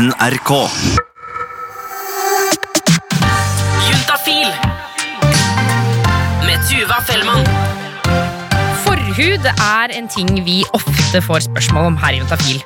NRK. Juntafil med Tuva Fellmann. Forhud er en ting vi ofte får spørsmål om her i Juntafil.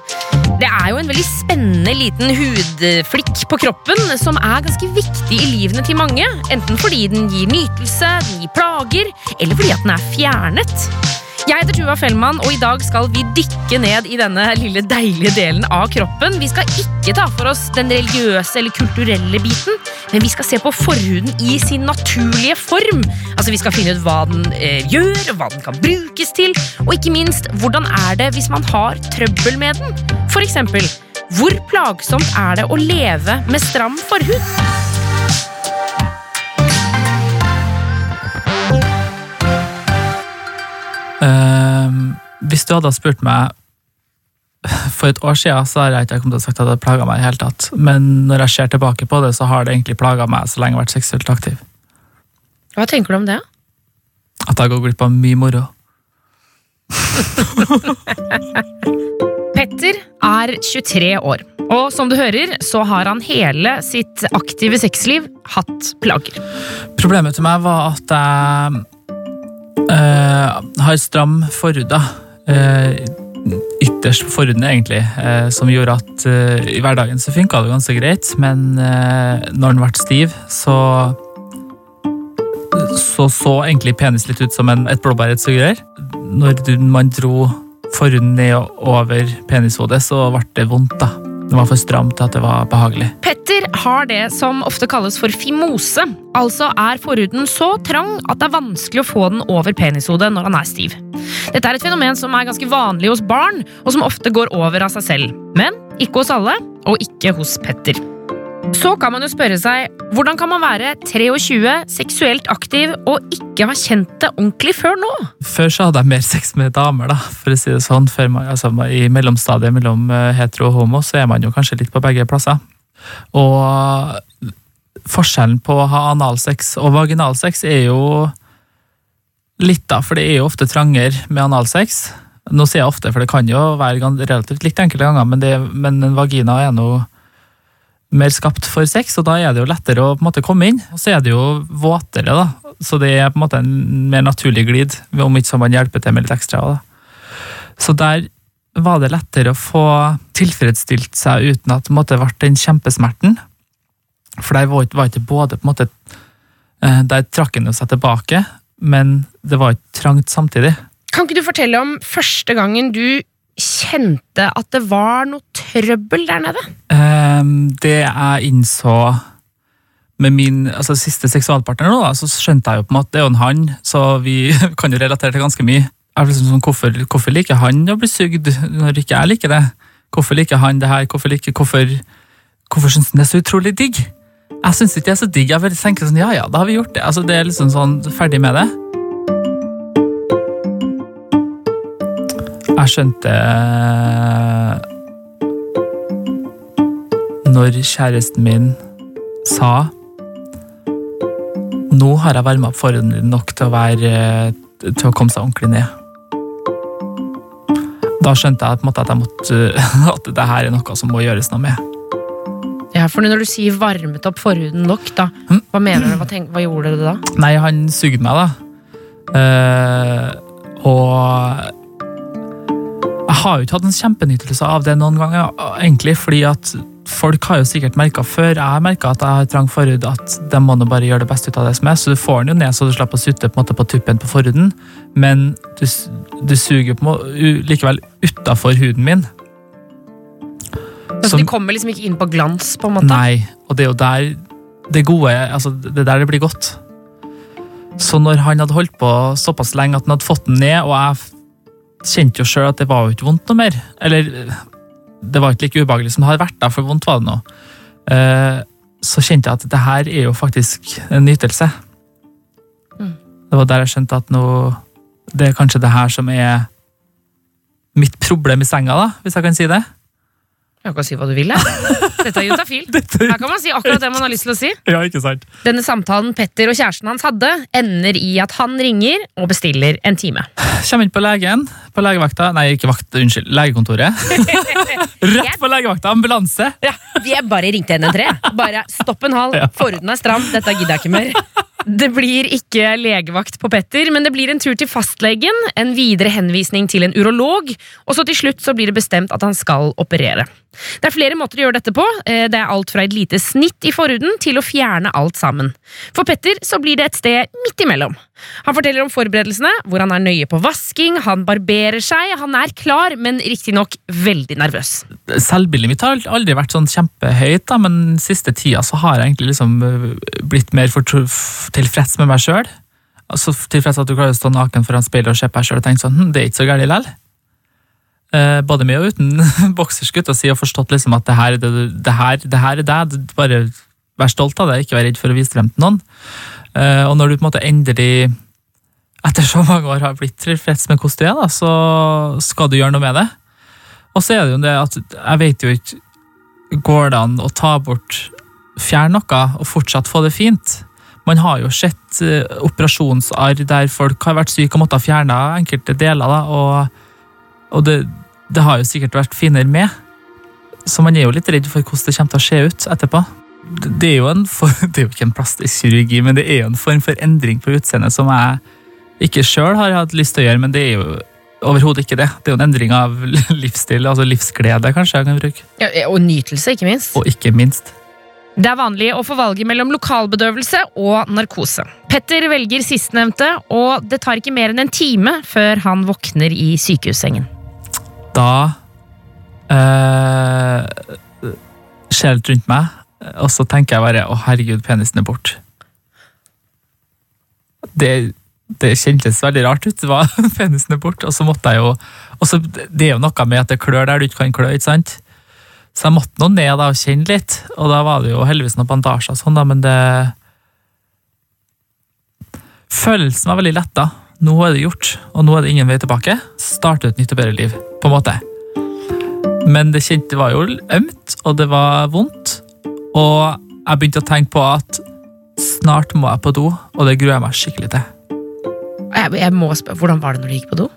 Det er jo en veldig spennende liten hudflikk på kroppen som er ganske viktig i livene til mange. Enten fordi den gir nytelse, den gir plager, eller fordi at den er fjernet. Jeg heter Tuva Fellmann, og i dag skal vi dykke ned i denne lille deilige delen av kroppen. Vi skal ikke ta for oss den religiøse eller kulturelle biten, men vi skal se på forhuden i sin naturlige form. Altså, Vi skal finne ut hva den eh, gjør, hva den kan brukes til, og ikke minst hvordan er det hvis man har trøbbel med den. For eksempel, hvor plagsomt er det å leve med stram forhud? Ehm, hvis du hadde spurt meg for et år siden, så har jeg ikke kommet til å sagt at det plaga meg i det hele tatt. Men når jeg ser tilbake på det, så har det egentlig plaga meg så lenge jeg har vært seksuelt aktiv. Hva tenker du om det? At jeg går glipp av mye moro. Petter er 23 år, og som du hører, så har han hele sitt aktive sexliv hatt plager. Problemet til meg var at jeg eh, har stram forhud. da. Eh, ytterst forhuden, egentlig. uh, som gjorde at i hverdagen så funka det ganske greit, men når den ble stiv, så så så egentlig penis litt ut som en, et blåbær et sugerør. Når man dro forhuden ned over penishodet, så ble det vondt. da. Det var for stramt til at det var behagelig. Petter har det som ofte kalles for fimose. Altså er forhuden så trang at det er vanskelig å få den over penishodet når han er stiv. Dette er et fenomen som er ganske vanlig hos barn, og som ofte går over av seg selv. Men ikke hos alle, og ikke hos Petter. Så kan man jo spørre seg, hvordan kan man være 23, seksuelt aktiv og ikke ha kjent det ordentlig før nå? Før så hadde jeg mer sex med damer, da, for å si det sånn. Man, altså, I mellomstadiet mellom eh, hetero og homo så er man jo kanskje litt på begge plasser. Og forskjellen på å ha analsex og vaginalsex er jo litt, da, for det er jo ofte trangere med analsex. Nå sier jeg ofte, for det kan jo være relativt litt enkelte ganger, men, det, men en vagina er noe mer skapt for sex, og da er det jo lettere å måte komme inn. Og så er det jo våtere, da. Så det er på en måte en mer naturlig glid, om ikke så man hjelper til med litt ekstra. Da. Så der var det lettere å få tilfredsstilt seg uten at det på en ble den kjempesmerten. For der var var ikke både på en måte eh, Der trakk han seg tilbake, men det var ikke trangt samtidig. Kan ikke du fortelle om første gangen du kjente at det var noe trøbbel der nede? Um, det jeg innså med min altså, siste seksualpartner nå, da, så skjønte jeg jo på en måte det er jo en han, så vi kan jo relatere til ganske mye. Jeg liksom sånn, hvorfor, hvorfor liker han å bli sugd når ikke jeg liker det? Hvorfor liker han det her? Hvorfor, liker, hvorfor, hvorfor syns han det er så utrolig digg? Jeg syns ikke det er så digg. Jeg tenker tenke sånn, ja ja, da har vi gjort det. Altså, det er liksom sånn, ferdig med det. Jeg skjønte når kjæresten min sa Nå har jeg varma opp forhuden din nok til å, være, til å komme seg ordentlig ned. Da skjønte jeg at, jeg måtte, at det her er noe som må gjøres noe med. Ja, for når du sier varmet opp forhuden nok, da, Mm. hva mener du? Hva, tenk, hva gjorde du da? Nei, han sugde meg, da. Uh, og jeg har jo ikke hatt en kjempenytelse av det noen ganger, egentlig, fordi at folk har jo sikkert merka før jeg har merka at jeg har trang forhud, at de må nå bare gjøre det beste ut av det som er, så du får den jo ned så du slipper å sutte på, en måte på tuppen på forhuden, men du, du suger på, likevel utafor huden min. Så de kommer liksom ikke inn på glans, på en måte? Nei, og det er jo der det gode Altså, det er der det blir godt. Så når han hadde holdt på såpass lenge at han hadde fått den ned, og jeg kjente jo sjøl at det var jo ikke vondt noe mer Eller det var ikke like ubehagelig som det hadde vært, da, for vondt var det nå. Eh, så kjente jeg at det her er jo faktisk en nytelse. Mm. Det var der jeg skjønte at nå Det er kanskje det her som er mitt problem i senga, da, hvis jeg kan si det. Jeg kan si hva du vil, jeg. Dette er juntafil. Her kan man si akkurat det man har lyst til å si. Ja, ikke sant? Denne samtalen Petter og kjæresten hans hadde, ender i at han ringer og bestiller en time. Kommer inn på legen, på legevakta Nei, ikke vakt, unnskyld, legekontoret. Rett på legevakta, ambulanse! Ja, Jeg bare ringte NN3. Bare stopp en hal, forhuden er stram, dette gidder jeg ikke mer. Det blir ikke legevakt på Petter, men det blir en tur til fastlegen, en videre henvisning til en urolog, og så til slutt så blir det bestemt at han skal operere. Det er flere måter å gjøre dette på. Eh, Det er alt fra et lite snitt i forhuden til å fjerne alt sammen. For Petter så blir det et sted midt imellom. Han forteller om forberedelsene, hvor han er nøye på vasking, han barberer seg, han er klar, men riktignok veldig nervøs. Selvbildet mitt har aldri vært sånn kjempehøyt, da, men siste tida så har jeg egentlig liksom øh, blitt mer tilfreds med meg sjøl. Altså, tilfreds at du klarer å stå naken foran speilet og se på deg sjøl og tenke sånn hm, det er ikke så gærent likevel. Eh, både med og uten bokserskudd og si og forstått liksom at det her, er det, det, her, det her er deg. Bare vær stolt av det, ikke vær redd for å vise frem til noen. Eh, og når du på en måte endelig etter så mange år har blitt tilfreds med hvordan du er, da, så skal du gjøre noe med det. Og så er det jo det at jeg vet jo ikke Går det an å ta bort Fjerne noe og fortsatt få det fint? Man har jo sett eh, operasjonsarr der folk har vært syke og måtte ha fjerna enkelte deler, da, og, og det, det har jo sikkert vært finere med. Så man er jo litt redd for hvordan det kommer til å se ut etterpå. Det er jo, en for, det er jo ikke en plastisk kirurgi, men det er jo en form for endring på utseendet som jeg ikke sjøl har hatt lyst til å gjøre, men det er jo overhodet ikke det. Det er jo en endring av livsstil, altså livsglede, kanskje jeg kan bruke. Ja, og nytelse, ikke minst. Og ikke minst. Det er vanlig å få valget mellom lokalbedøvelse og narkose. Petter velger sistnevnte, og det tar ikke mer enn en time før han våkner i sykehussengen. Da uh, skjer det litt rundt meg, og så tenker jeg bare å herregud, penisen er bort. Det, det kjentes veldig rart ut. Var penisen er bort, og så måtte jeg jo og så, Det er jo noe med at det klør der du ikke kan klø, ikke sant? Så jeg måtte nå ned da og kjenne litt, og da var det jo heldigvis noen bandasjer og sånn, da, men det Følelsen var veldig letta. Nå er det gjort, og nå er det ingen vei tilbake. Starte et nytt og bedre liv, på en måte. Men det kjente var jo ømt, og det var vondt. Og jeg begynte å tenke på at snart må jeg på do, og det gruer jeg meg skikkelig til. Jeg, jeg må spørre, Hvordan var det når du gikk på do?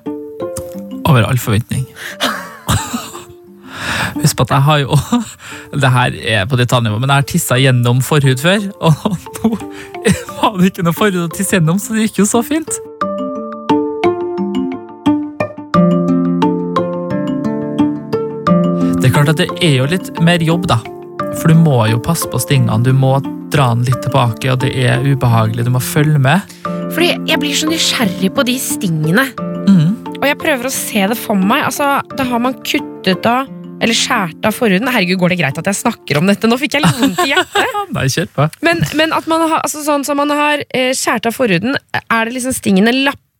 Over all forventning. Husk på at jeg har jo Det her er på detaljnivå, men jeg har tissa gjennom forhud før. Og nå var det ikke noe forhud å tisse gjennom, så det gikk jo så fint. Klart at det er jo litt mer jobb, da. For du må jo passe på stingene. Du må dra den litt tilbake, og det er ubehagelig. Du må følge med. Fordi jeg blir så nysgjerrig på de stingene. Mm. Og jeg prøver å se det for meg. Altså, Da har man kuttet av eller skjært av forhuden. Herregud, går det greit at jeg snakker om dette? Nå fikk jeg litt vondt i hjertet. Nei, kjør på. Men, men at man har, altså sånn som man har eh, skjært av forhuden, er det liksom stingene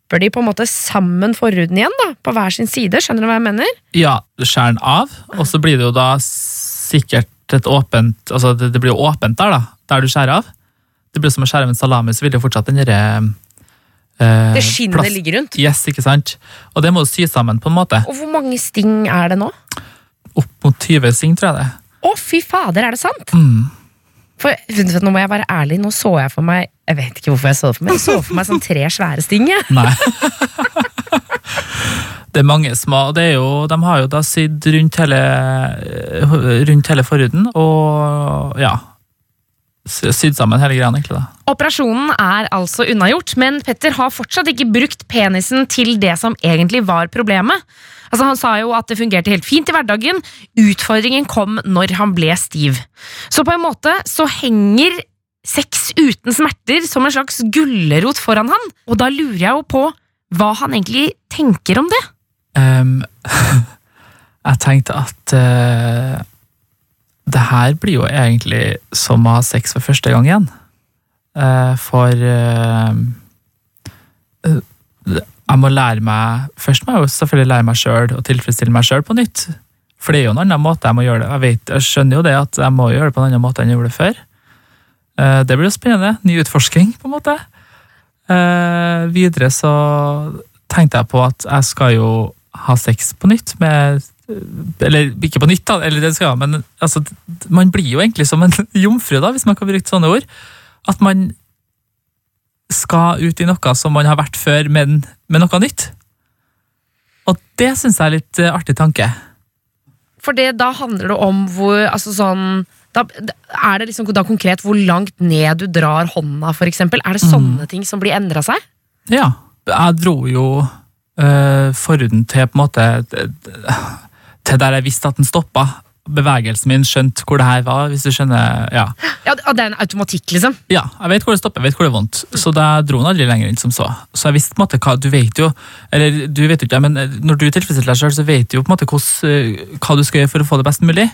lapper de på en måte sammen forhuden igjen? da? På hver sin side? Skjønner du hva jeg mener? Ja, den av, og så blir det jo da sikkert et åpent Altså det, det blir jo åpent der, da, der du skjærer av. Det blir som å skjære av en salami, så vil det jo fortsatt den derre eh, Det skinnet plass- ligger rundt. Yes, ikke sant? Og det må du sy sammen, på en måte. Og hvor mange sting er det nå? Opp mot 20 sting, tror jeg det. Å, fy fader, er det sant? Mm. For, for, nå må jeg være ærlig, nå så jeg for meg Jeg vet ikke hvorfor jeg så det for meg. Jeg så for meg sånn tre svære sting. jeg. Nei. det er mange små, det er jo, de har jo da sydd rundt hele, rundt hele forhuden, og ja sy- Sydd sammen hele greia, egentlig. da. Operasjonen er altså unnagjort, men Petter har fortsatt ikke brukt penisen til det som egentlig var problemet. Altså Han sa jo at det fungerte helt fint i hverdagen, utfordringen kom når han ble stiv. Så på en måte så henger sex uten smerter som en slags gulrot foran han, og da lurer jeg jo på hva han egentlig tenker om det. Um, jeg tenkte at uh, det her blir jo egentlig som å ha sex for første gang igjen. Uh, for eh, jeg må lære meg Først må jeg jo selvfølgelig lære meg sjøl og tilfredsstille meg sjøl på nytt. For det er jo en annen måte jeg må gjøre det. Jeg, vet, jeg skjønner jo det at jeg må gjøre det på en annen måte enn jeg gjorde det før. Eh, det blir jo spennende. Ny utforsking, på en måte. Eh, videre så tenkte jeg på at jeg skal jo ha sex på nytt med Eller ikke på nytt, da, eller det skal, jeg, men altså, man blir jo egentlig som en jomfru, da, hvis man kan bruke sånne ord. At man skal ut i noe som man har vært før, men med noe nytt. Og det syns jeg er litt eh, artig tanke. For det, da handler det om hvor altså sånn, da, Er det liksom da konkret hvor langt ned du drar hånda, eksempel? Er det sånne ting som blir endra seg? Ja. Jeg dro jo øh, forhuden til på en måte Til der jeg visste at den stoppa. Bevegelsen min skjønte hvor det her var. hvis du skjønner, ja. Ja, Det er en automatikk, liksom? Ja, jeg vet hvor det stopper, jeg vet hvor det er vondt. Så da dro den aldri lenger enn som så. Så jeg visste på en måte hva Du vet jo Eller du vet jo ikke, men når du tilfredsstiller deg sjøl, så vet du jo på en måte hvordan, eh, hva du skal gjøre for å få det best mulig.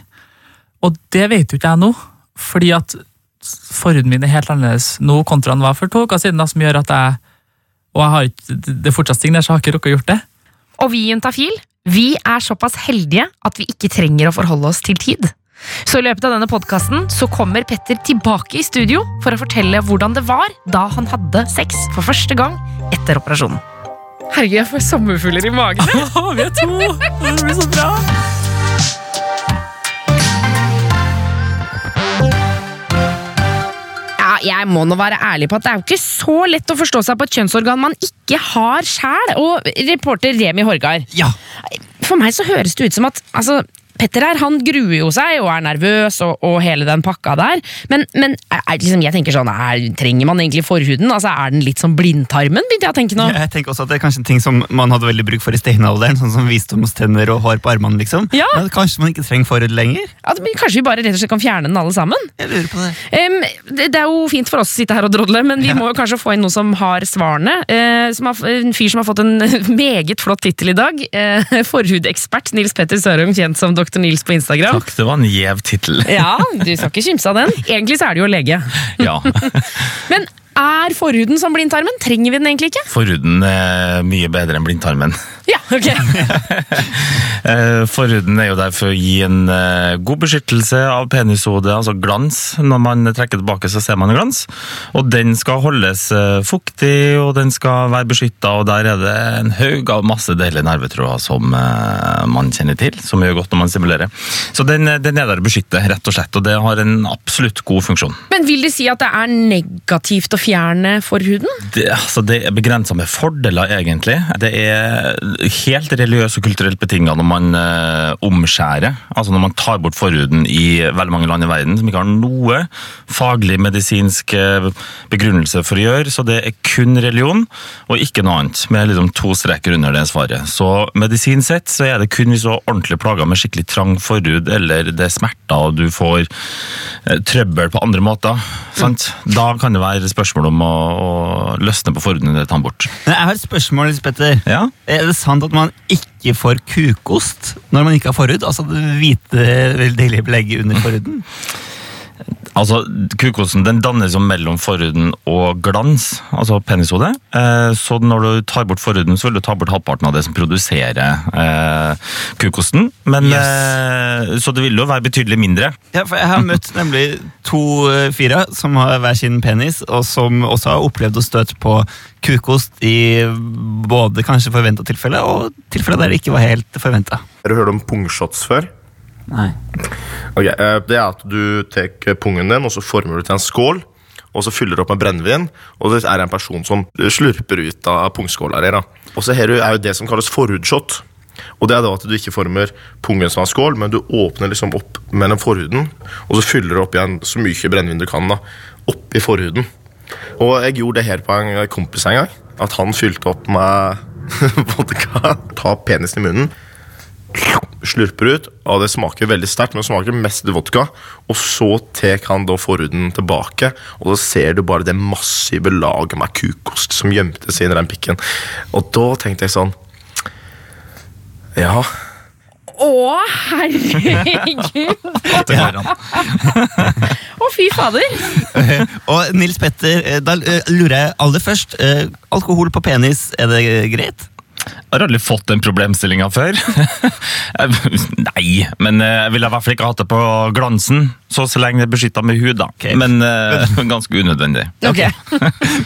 Og det vet jo ikke jeg nå, fordi at forhuden min er helt annerledes nå kontra den var for to uker siden, da, som gjør at jeg Og jeg har ikke, det er fortsatt signert, så jeg har ikke rukket å gjort det. Og vi i Juntafil vi er såpass heldige at vi ikke trenger å forholde oss til tid. Så i løpet av denne podkasten så kommer Petter tilbake i studio for å fortelle hvordan det var da han hadde sex for første gang etter operasjonen. Herregud, jeg får sommerfugler i magen. vi er to! Det blir så bra! Jeg må nå være ærlig på at det er jo ikke så lett å forstå seg på et kjønnsorgan man ikke har sjæl. Og reporter Remi Horgard, Ja. for meg så høres det ut som at altså, Petter her, han gruer jo seg og er nervøs og, og hele den pakka der. Men, men er, liksom, jeg tenker sånn, er, trenger man egentlig forhuden? Altså, Er den litt som blindtarmen? begynte jeg å tenke nå. Jeg tenker også at Det er kanskje en ting som man hadde veldig bruk for i steinalderen, sånn som visdomstenner og hår på armene. liksom. Ja. Men kanskje man ikke trenger forhud lenger? At, men kanskje vi bare rett og slett kan fjerne den alle sammen? Jeg lurer på det. um, det, det er jo fint for oss å sitte her og drodle, men vi må jo kanskje få inn noen som har svarene. Uh, som har, en fyr som har fått en meget flott tittel i dag. Uh, forhudekspert Nils Petter Sørum, kjent som Dr. Nils på Instagram. Takk, det var en gjev tittel. Ja, du skal ikke kimse av den. Egentlig så er det jo lege. Ja. Men er forhuden som blindtarmen? Trenger vi den egentlig ikke? Forhuden er mye bedre enn blindtarmen. Ja, ok. Eh, Forhuden er jo der for å gi en eh, god beskyttelse av penishodet, altså glans. Når man trekker tilbake, så ser man glans. Og den skal holdes eh, fuktig, og den skal være beskytta, og der er det en haug av masse deilige nervetråder som eh, man kjenner til, som gjør godt når man stimulerer. Så den, den er der å beskytte, rett og slett, og det har en absolutt god funksjon. Men vil det si at det er negativt å fjerne forhuden? Det, altså, det er begrensa med fordeler, egentlig. Det er helt religiøst og kulturelt betinga når man eh, omskjærer. Altså når man tar bort forhuden i veldig mange land i verden som ikke har noe faglig medisinsk eh, begrunnelse for å gjøre. Så det er kun religion og ikke noe annet, med liksom to streker under det svaret. Så medisinsk sett så er det kun hvis du har ordentlig plager med skikkelig trang forhud, eller det er smerter og du får eh, trøbbel på andre måter, sant? da kan det være spørsmål om å, å løsne på forhuden det tar den bort. Men jeg har et spørsmål, Nils Petter. Ja? Er det sant at man ikke får kukost når man ikke har forhud? Altså det hvite, veldig deilige belegget under forhuden? Altså, Kukosen den dannes mellom forhuden og glans, altså penishodet. Eh, så når du tar bort forhuden, så vil du ta bort halvparten av det som produserer eh, kukosten. Men, eh, så det vil jo være betydelig mindre. Ja, for Jeg har møtt nemlig to fire som har hver sin penis, og som også har opplevd å støte på kukost i både kanskje forventa tilfelle og tilfeller der det ikke var helt forventa. Har du hørt om pungshots før? Nei. Ok, eh, Det er at du tar pungen din og så former du til en skål. Og så fyller du opp med brennevin, og det er en person som slurper ut av pungskåla di. Og så her er jo det som kalles forhudshot. Og det er da at du ikke former pungen som en skål, men du åpner liksom opp mellom forhuden, og så fyller du opp igjen så mye brennevin du kan da, oppi forhuden. Og jeg gjorde det her på en kompis en gang. At han fylte opp med vodka, Ta penisen i munnen, slurper ut, og det smaker veldig sterkt, men det smaker mest vodka. Og så tar han da forhuden tilbake, og så ser du bare det massive laget med kukost som gjemte seg inni den pikken. Og da tenkte jeg sånn Ja. Å, herregud! Å, fy fader! Og Nils Petter, eh, da eh, lurer jeg aller først. eh, Alkohol på penis, er det greit? Jeg har aldri fått den problemstillinga før. Nei, men eh, jeg ville i hvert fall ikke hatt det på glansen. Så så lenge det er beskytta med hud, da. Okay. Men uh, ganske unødvendig. Ok.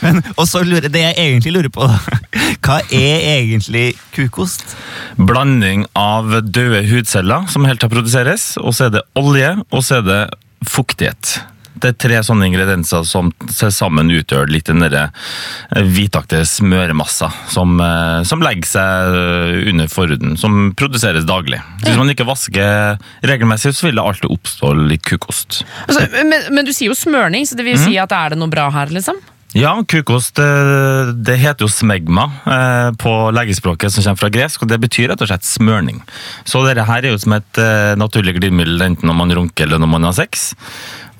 Men, og så lurer, det jeg egentlig lurer på, da. Hva er egentlig kukost? Blanding av døde hudceller som helt til produseres, og så er det olje, og så er det fuktighet. Det er tre sånne ingredienser som til sammen utgjør litt den derre eh, hvitaktige smøremassa som, eh, som legger seg eh, under forhuden, som produseres daglig. Hvis man ikke vasker regelmessig, så vil det alltid oppstå litt kukost. Altså, men, men du sier jo smørning, så det vil si at er det noe bra her, liksom? Ja, kukost det heter jo smegma eh, på legespråket som kommer fra gresk, og det betyr rett og slett smørning. Så dette her er jo som et eh, naturlig glidemiddel enten når man runker eller når man har sex.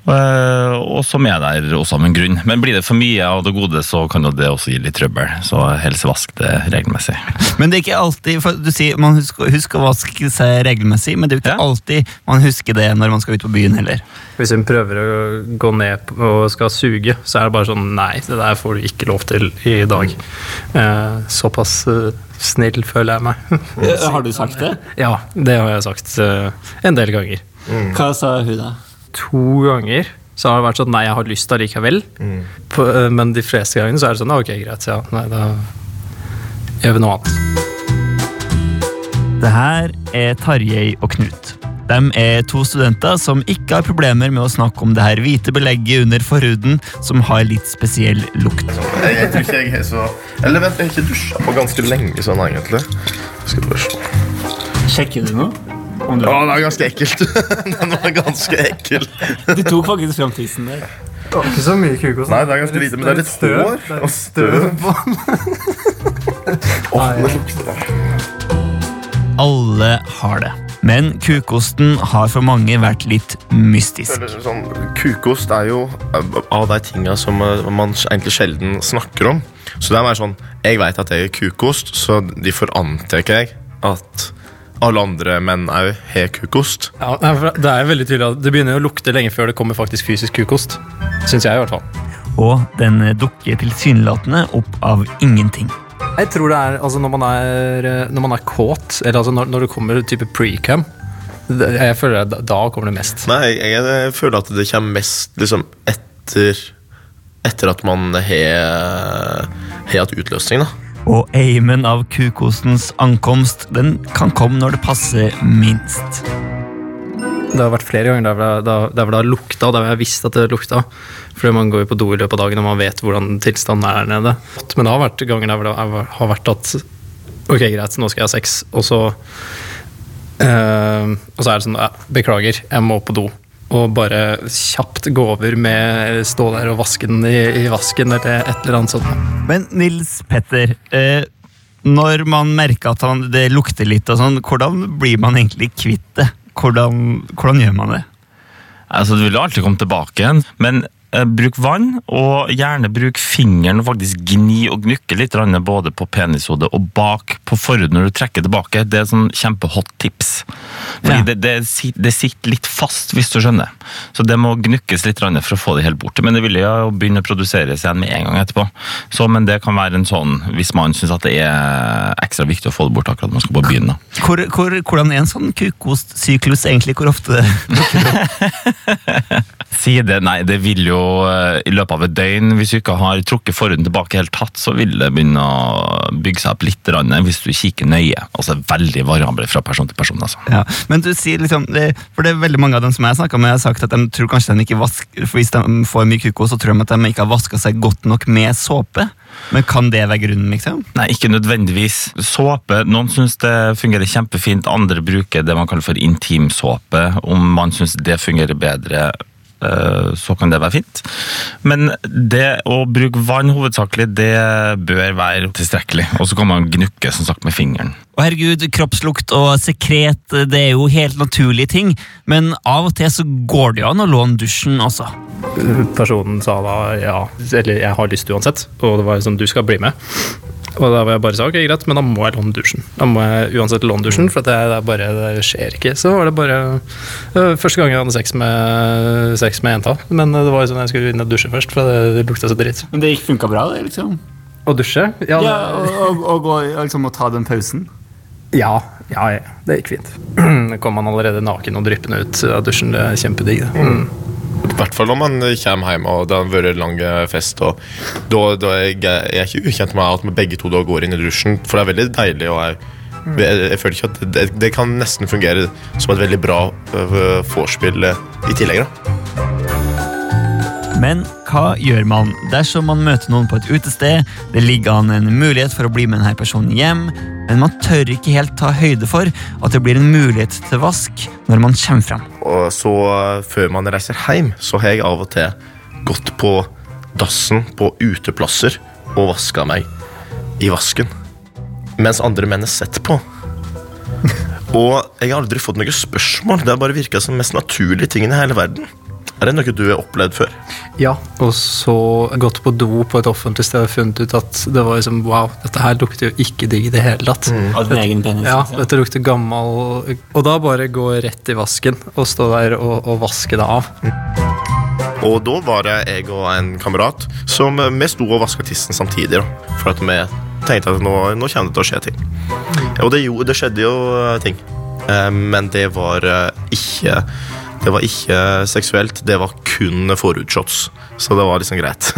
Eh, og som er der også av en grunn. Men blir det for mye av det gode, så kan jo det også gi litt trøbbel. Så helst vask det regelmessig. Men det er ikke alltid, for du sier man husker, husker å vaske seg regelmessig, men det er jo ikke Ja. alltid man husker det når man skal ut på byen heller. Hvis hun prøver å gå ned og skal suge, så er det bare sånn Nei, det der får du ikke lov til i dag. Eh, såpass eh, snill føler jeg meg. Har du sagt det? ja, det har jeg sagt en del ganger. Hva sa hun da? To ganger så har det vært sånn Nei, jeg har lyst allikevel. På, eh, men de fleste gangene så er det sånn Ok, greit, ja. Nei, da gjør vi noe annet. Det her er Tarjei og Knut. De er to studenter som ikke har problemer med å snakke om det her hvite belegget under forhuden som har litt spesiell lukt. Jeg, jeg tror ikke jeg er så Eller vent, jeg har ikke dusja på ganske lenge sånn, egentlig. Skal du bare se. Sjekker du noe? Å, det er ganske ekkelt. Den var ganske ekkel. Du tok faktisk fram tissen der. Ikke så mye kukos. Nei, det er ganske lite, men det er litt hår og støv. Åh, det lukter Alle har det. Men kukosten har for mange vært litt mystisk. Sånn, kukost er jo av de tinga som eh, man egentlig sjelden snakker om. Så det er mer sånn Jeg vet at jeg er kukost, så derfor antar jeg at alle andre menn òg har kukost. Ja, det er veldig tydelig at det begynner å lukte lenge før det kommer faktisk fysisk kukost. Synes jeg, i hvert fall. Og den dukker tilsynelatende opp av ingenting. Jeg tror det er altså når man er, når man er kåt, eller altså når, når det kommer type pre-cam Jeg føler at da kommer det mest. Nei, jeg, jeg føler at det kommer mest liksom etter Etter at man har har hatt utløsning, da. Og aimen av kukostens ankomst den kan komme når det passer minst. Det har vært flere ganger der der det har lukta, der hvor jeg visste at det lukta. Fordi man går jo på do i løpet av dagen og man vet hvordan tilstanden er der nede. Men det har vært ganger der det har vært at Ok, greit, nå skal jeg ha sex, og så øh, Og så er det sånn ja, Beklager, jeg må på do. Og bare kjapt gå over med stå der og vaske den i, i vasken eller et eller annet sånt. Men Nils Petter, eh, når man merker at han, det lukter litt, og sånn, hvordan blir man egentlig kvitt det? Hvordan, hvordan gjør man det? Altså, Det vil jo alltid komme tilbake igjen, men bruk vann, og gjerne bruk fingeren og faktisk gni og gnukke litt både på penishodet og bak på forhuden når du trekker tilbake. Det er et sånn kjempehot tips. Fordi Ja. det, det, det sitter litt fast, hvis du skjønner. Så det må gnukkes litt for å få det helt bort. Men det vil jo begynne å produseres igjen med en gang etterpå. Så, men det kan være en sånn, hvis man syns at det er ekstra viktig å få det bort akkurat når man skal på byen. Hvor, hvor, hvordan er en sånn kukostsyklus egentlig? Hvor ofte? dukker det, nei, det vil jo eh, i løpet av et døgn, hvis du ikke har trukket forhuden tilbake helt tatt, så vil det begynne å bygge seg opp litt grann, hvis du kikker nøye. Altså veldig variabelt fra person til person. altså. Ja, men du sier liksom, det, for det er veldig mange av dem som jeg har med, har sagt at de tror kanskje de ikke vasker, for hvis de får mye kuko, så tror de at de ikke har vasket seg godt nok med såpe. Men kan det være grunnen, liksom? Nei, ikke nødvendigvis. Såpe, noen syns det fungerer kjempefint, andre bruker det man kaller for intimsåpe. Om man syns det fungerer bedre, eh, så kan det være fint. Men det å bruke vann hovedsakelig, det bør være tilstrekkelig. Og så kan man gnukke som sagt med fingeren. Og herregud, kroppslukt og sekret, det er jo helt naturlige ting, men av og til så går det jo an å låne dusjen også. Personen sa da ja, eller jeg har lyst uansett, og det var sånn du skal bli med. Og da var jeg bare sa ok, greit, men da må jeg låne dusjen. Da må jeg uansett låne dusjen, for det, det, er bare, det skjer ikke. Så var det bare var Første gang jeg hadde sex med, sex med jenta. Men det var jo sånn jeg skulle inn og dusje først, for det, det lukta så dritt. Men det gikk funka bra, det, liksom? Å dusje? Ja, Ja, og, og, og, liksom å ta den pausen. ja, ja, ja, det gikk fint. Kom man allerede naken og dryppende ut av dusjen. Det er kjempedigg. det. Mm. I hvert fall når man kommer hjem og det har vært lang eh, fest. Og da, da jeg, jeg er ikke ukjent med at vi begge to da går inn i dusjen, for det er veldig deilig. og jeg, jeg, jeg føler ikke at det, det kan nesten fungere som et veldig bra øh, vorspiel øh, i tillegg. da. Men hva gjør man dersom man møter noen på et utested? Det ligger an en mulighet for å bli med denne personen hjem, men man tør ikke helt ta høyde for at det blir en mulighet til vask når man kommer frem. Og så før man reiser hjem, så har jeg av og til gått på dassen på uteplasser og vaska meg i vasken. Mens andre menn har sett på. Og jeg har aldri fått noe spørsmål. Det har bare virka som mest naturlige tingen i hele verden. Er det noe du har opplevd før? Ja, og så gått på do på et offentlig sted og funnet ut at det var liksom wow, dette her lukter jo ikke digg i det hele tatt. Av din egen penis. Ja, liksom. dette lukter gammel Og da bare gå rett i vasken og stå der og, og vaske det av. Og da var det jeg og en kamerat som vi sto og vaska tissen samtidig. Da, for at vi tenkte at nå, nå kommer det til å skje ting. Og det, jo, det skjedde jo eh, ting. Eh, Men det var eh, ikke Det var ikke seksuelt, det var kun forutshots. Så det var liksom greit.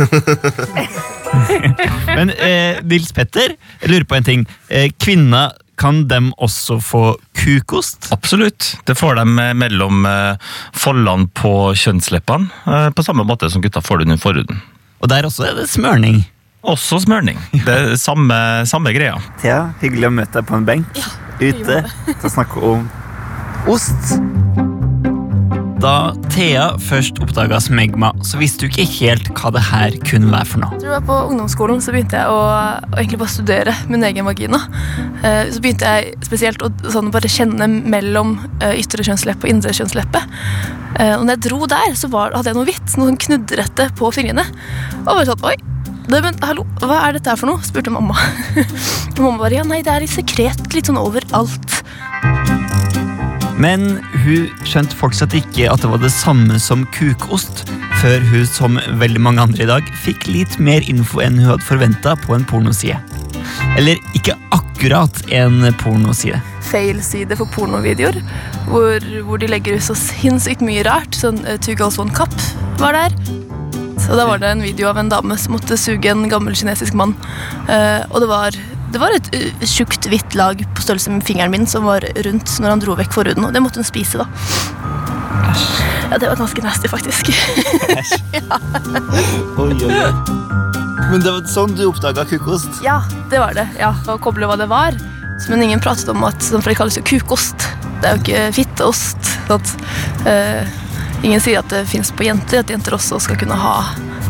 Men eh, Nils Petter, jeg lurer på en ting. Eh, kvinner, kan dem også få kukost? Absolutt. Det får de eh, mellom eh, foldene på kjønnsleppene, eh, på samme måte som gutta får det under forhuden. Og der også er det smørning. Også smørning. Det er samme, samme greia. Thea, hyggelig å møte deg på en benk ute til å snakke om ost. Da Thea først oppdaga smegma, så visste du ikke helt hva det her kunne være for noe. Tror jeg var På ungdomsskolen så begynte jeg å, å egentlig bare studere min egen vagina. Eh, så begynte jeg spesielt å sånn, bare kjenne mellom eh, ytre kjønnsleppe og indre kjønnsleppe. Eh, og når jeg dro der, så var, hadde jeg noe hvitt, noe sånn knudrete på fingrene. Og bare sånn, oi, det, men hallo, hva er dette her for noe? spurte mamma. og mamma bare, ja nei, det er i sekret litt sånn overalt. Men hun skjønte fortsatt ikke at det var det samme som kukost, før hun som veldig mange andre i dag fikk litt mer info enn hun hadde forventa på en pornoside. Eller ikke akkurat en pornoside. Fail-side for pornovideoer, hvor, hvor de legger ut så sinnssykt mye rart. Sånn uh, Two Girls One Cup var der. Så da var det en video av en dame som måtte suge en gammel kinesisk mann. Uh, og det var, det var et uh, tjukt, hvitt lag på størrelse med fingeren min som var rundt når han dro vekk forhuden, og det måtte hun spise, da. Ja, det var ganske nasty, faktisk. Men det var sånn du oppdaga kukost? ja, det var det. Ja, Å koble hva det var. Men ingen pratet om at for det kalles jo kukost. Det er jo ikke fitteost. Så at, eh, ingen sier at det fins på jenter, at jenter også skal kunne ha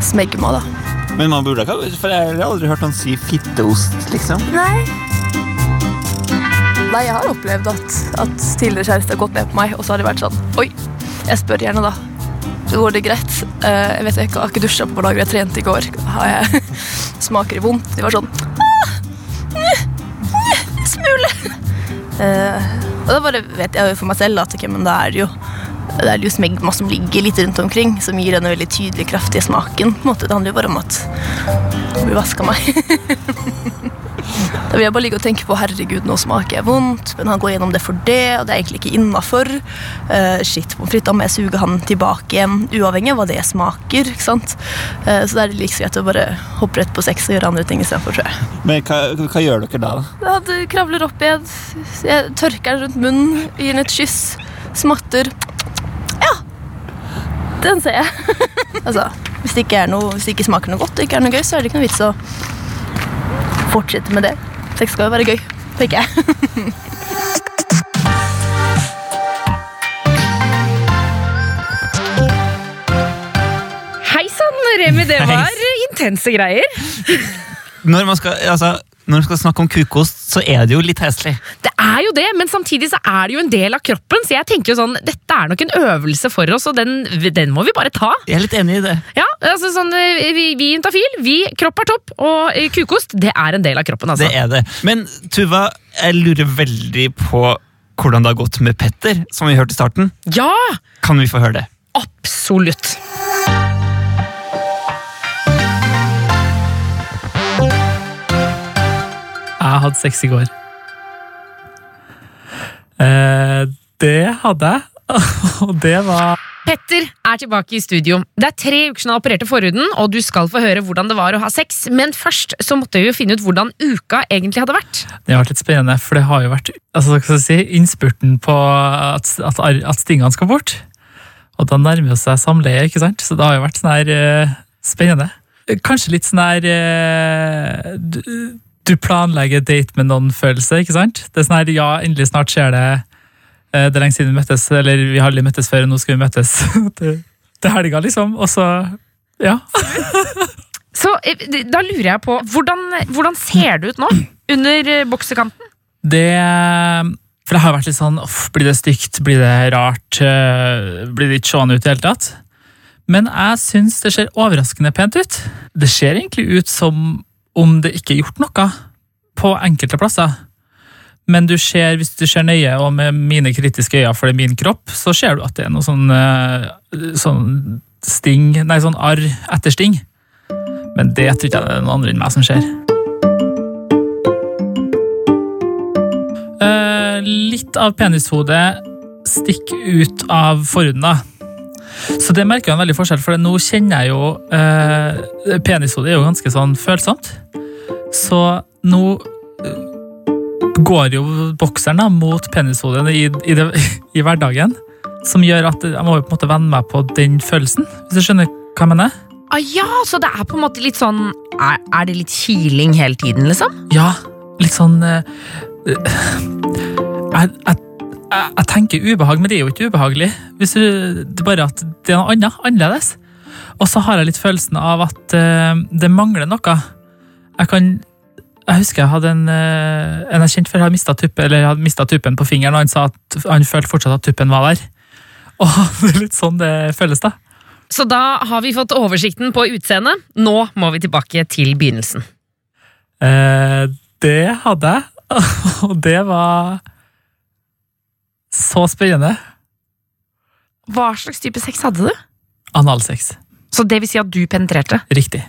smegma. da. Men man burde ikke For jeg har aldri hørt han si fitteost, liksom. Nei. Nei, jeg har opplevd at, at tidligere kjæreste har gått med på meg, og så har det vært sånn Oi, jeg spør gjerne, da. Går det greit? Uh, jeg vet ikke, jeg har ikke dusja på på dager, jeg trente i går. Har jeg Smaker det vondt? De var sånn «Ah, njeh, njeh, Smule. Uh, og da bare vet jeg jo for meg selv at okay, men da er det jo det er jo smegma som ligger litt rundt omkring, som gir denne veldig tydelige, kraftige smaken. På en måte. Det handler jo bare om at det blir vaska meg. Da vil jeg bare ligge og tenke på herregud, nå smaker jeg vondt, men han går gjennom det for det, og det er egentlig ikke innafor. Uh, shit, pommes frites, da må jeg suge han tilbake igjen, uavhengig av hva det smaker. ikke sant? Uh, så det er det like greit å bare hoppe rett på sex og gjøre andre ting istedenfor, tror jeg. Men hva, hva gjør dere da? Du kravler opp igjen, jeg tørker den rundt munnen, gir den et kyss, smatter. Den ser jeg. altså, hvis det, ikke er noe, hvis det ikke smaker noe godt og ikke er noe gøy, så er det ikke noe vits å fortsette med det. Sex skal jo være gøy, tenker jeg. Hei sann, Remi, det var intense greier. Når man skal, altså, når du skal snakke om kukost, så er det jo litt heslig. Det er jo det, men samtidig så er det jo en del av kroppen, så jeg tenker jo sånn, dette er nok en øvelse for oss, og den, den må vi bare ta. Jeg er litt enig i det. Ja, altså sånn, eh, Vi, vi intafil, vi, kropp er topp, og eh, kukost, det er en del av kroppen, altså. Det er det. Men Tuva, jeg lurer veldig på hvordan det har gått med Petter, som vi hørte i starten. Ja, Kan vi få høre det? absolutt. Jeg hadde sex i går. Eh, det hadde jeg, og det var Petter er tilbake i studio. Det er tre uker siden han opererte forhuden, og du skal få høre hvordan det var å ha sex. Men først så måtte vi jo finne ut hvordan uka egentlig hadde vært. Det har vært litt spennende, for det har jo vært altså, skal si, innspurten på at, at, at stingene skal bort. Og da nærmer det seg samleie, ikke sant? Så det har jo vært sånn her uh, spennende. Kanskje litt sånn her eh, du, planlegger date med noen-følelse, ikke sant? Det er sånn her, ja, endelig snart skjer det. Eh, Det er lenge siden vi møttes, eller vi har aldri møttes før, og nå skal vi møtes. Er helga, liksom. Og så, ja. Så eh, da lurer jeg på, hvordan, hvordan ser det ut nå? Under eh, boksekanten? Det For det har vært litt sånn off, Blir det stygt? Blir det rart? Blir det ikke sånn ut i det hele tatt? Men jeg syns det ser overraskende pent ut. Det ser egentlig ut som om det ikke er gjort noe på enkelte plasser. Men du ser, hvis du ser nøye, og med mine kritiske øyne, for det er min kropp, så ser du at det er noe sånn, eh, sånn sting, nei, sånn arr etter sting. Men det tror ikke jeg det er noen andre enn meg som ser. Eh, litt av penishodet stikker ut av forhuden, da. Så det merker jeg en veldig forskjell, for nå kjenner jeg jo eh, Penishodet er jo ganske sånn følsomt. Så nå eh, går jo bokseren da, mot penishodet i, i, det, i hverdagen. Som gjør at jeg må jo på en måte venne meg på den følelsen, hvis du skjønner hva jeg mener? Ah, ja, så det er på en måte litt sånn Er, er det litt kiling hele tiden, liksom? Ja, litt sånn eh, eh, jeg, jeg, jeg, jeg tenker ubehag, men det er jo ikke ubehagelig. Hvis du, det er bare at det er noe annet, annerledes. Og så har jeg litt følelsen av at uh, det mangler noe. Jeg kan jeg husker jeg hadde en, eh, en jeg kjente før hadde mista tuppen på fingeren, og han sa at han følte fortsatt at tuppen var der. Og det er litt sånn det føles, da. Så da har vi fått oversikten på utseendet. Nå må vi tilbake til begynnelsen. Eh, det hadde jeg, og det var så spennende. Hva slags type sex hadde du? Analsex. Så det vil si at du penetrerte? Riktig.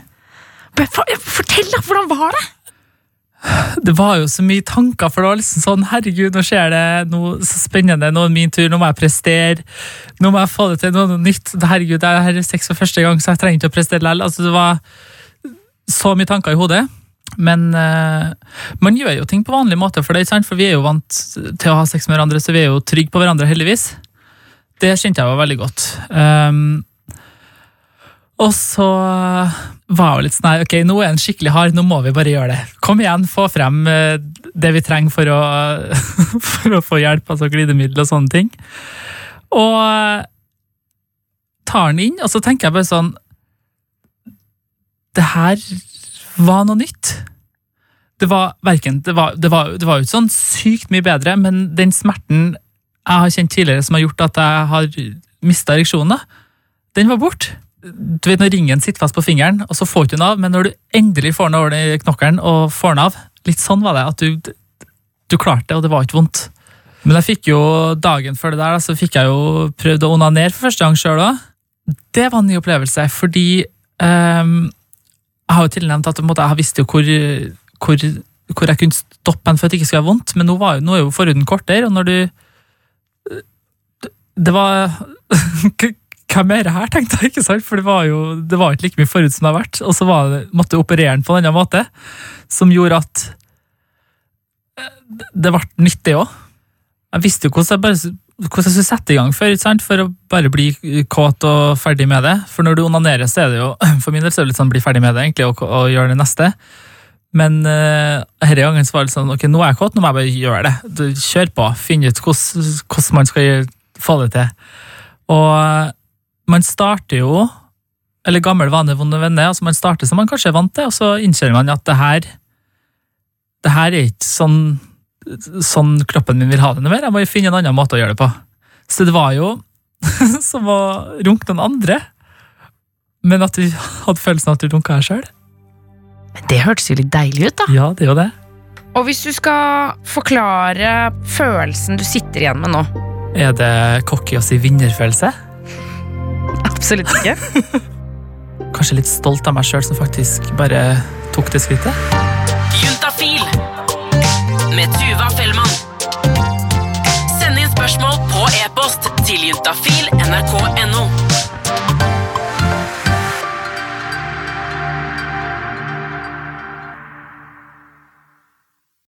Fortell, da! Hvordan var det? Det var jo så mye tanker, for det var liksom sånn Herregud, nå skjer det noe så spennende. Nå er det min tur, nå må jeg prestere. Nå må jeg få det til noe, noe nytt. Herregud, jeg er sex for første gang, så jeg trenger ikke å prestere likevel. Altså, det var så mye tanker i hodet. Men uh, man gjør jo ting på vanlig måte, for det, er sant? For vi er jo vant til å ha sex med hverandre, så vi er jo trygge på hverandre, heldigvis. Det kjente jeg jo veldig godt. Um, og så var jeg litt sånn her, ok, nå er den skikkelig hard, nå må vi bare gjøre det. Kom igjen, få frem eh, det vi trenger for å, for å få hjelp, altså glidemiddel og sånne ting. Og eh, tar den inn, og så tenker jeg bare sånn, det her var noe nytt. Det var, verken, det var, var, var jo ikke sånn sykt mye bedre, men den smerten jeg har kjent tidligere som har gjort at jeg har mista ereksjonen, den var borte du vet når ringen sitter fast på fingeren, og så får du den av, men når du endelig får den over den knokkelen og får den av, litt sånn var det, at du, du klarte det, og det var ikke vondt. Men jeg fikk jo dagen før det der, så fikk jeg jo prøvd å onanere for første gang sjøl òg. Det var en ny opplevelse, fordi ehm, jeg har jo tilnevnt at måte, jeg visste jo hvor, hvor, hvor jeg kunne stoppe den for at det ikke skulle være vondt, men nå, var nå er jo forhuden kortere, og når du Det var hvem er det her, tenkte jeg, ikke sant? For det var jo det var ikke like mye forhud som det har vært. Og så det, måtte jeg operere den på en annen måte, som gjorde at eh, det ble nyttig òg. Jeg visste jo hvordan jeg, bare, hvordan skal du sette i gang før, for å bare bli kåt og ferdig med det. For når du onanerer, så er det jo for min del så er det litt sånn bli ferdig med det egentlig, og, og gjøre det neste. Men uh, denne gangen så var det sånn ok, nå er jeg kåt, nå må jeg bare gjøre det. Du, kjør på, finn ut hvordan, hvordan man skal få det til. Og man starter jo eller gammel vane, vonde venner. altså Man starter som man kanskje er vant til, og så innser man at det her det her er ikke sånn, sånn kroppen min vil ha det noe mer. Jeg må jo finne en annen måte å gjøre det på. Så det var jo som å runke noen andre, men at du hadde følelsen av at du runka deg sjøl. Men det hørtes jo litt deilig ut, da. Ja, det er jo det. Og hvis du skal forklare følelsen du sitter igjen med nå Er det cocky å si vinnerfølelse? Absolutt ikke. Kanskje litt stolt av meg sjøl som faktisk bare tok det skrittet? E-post til juntafil nrk.no.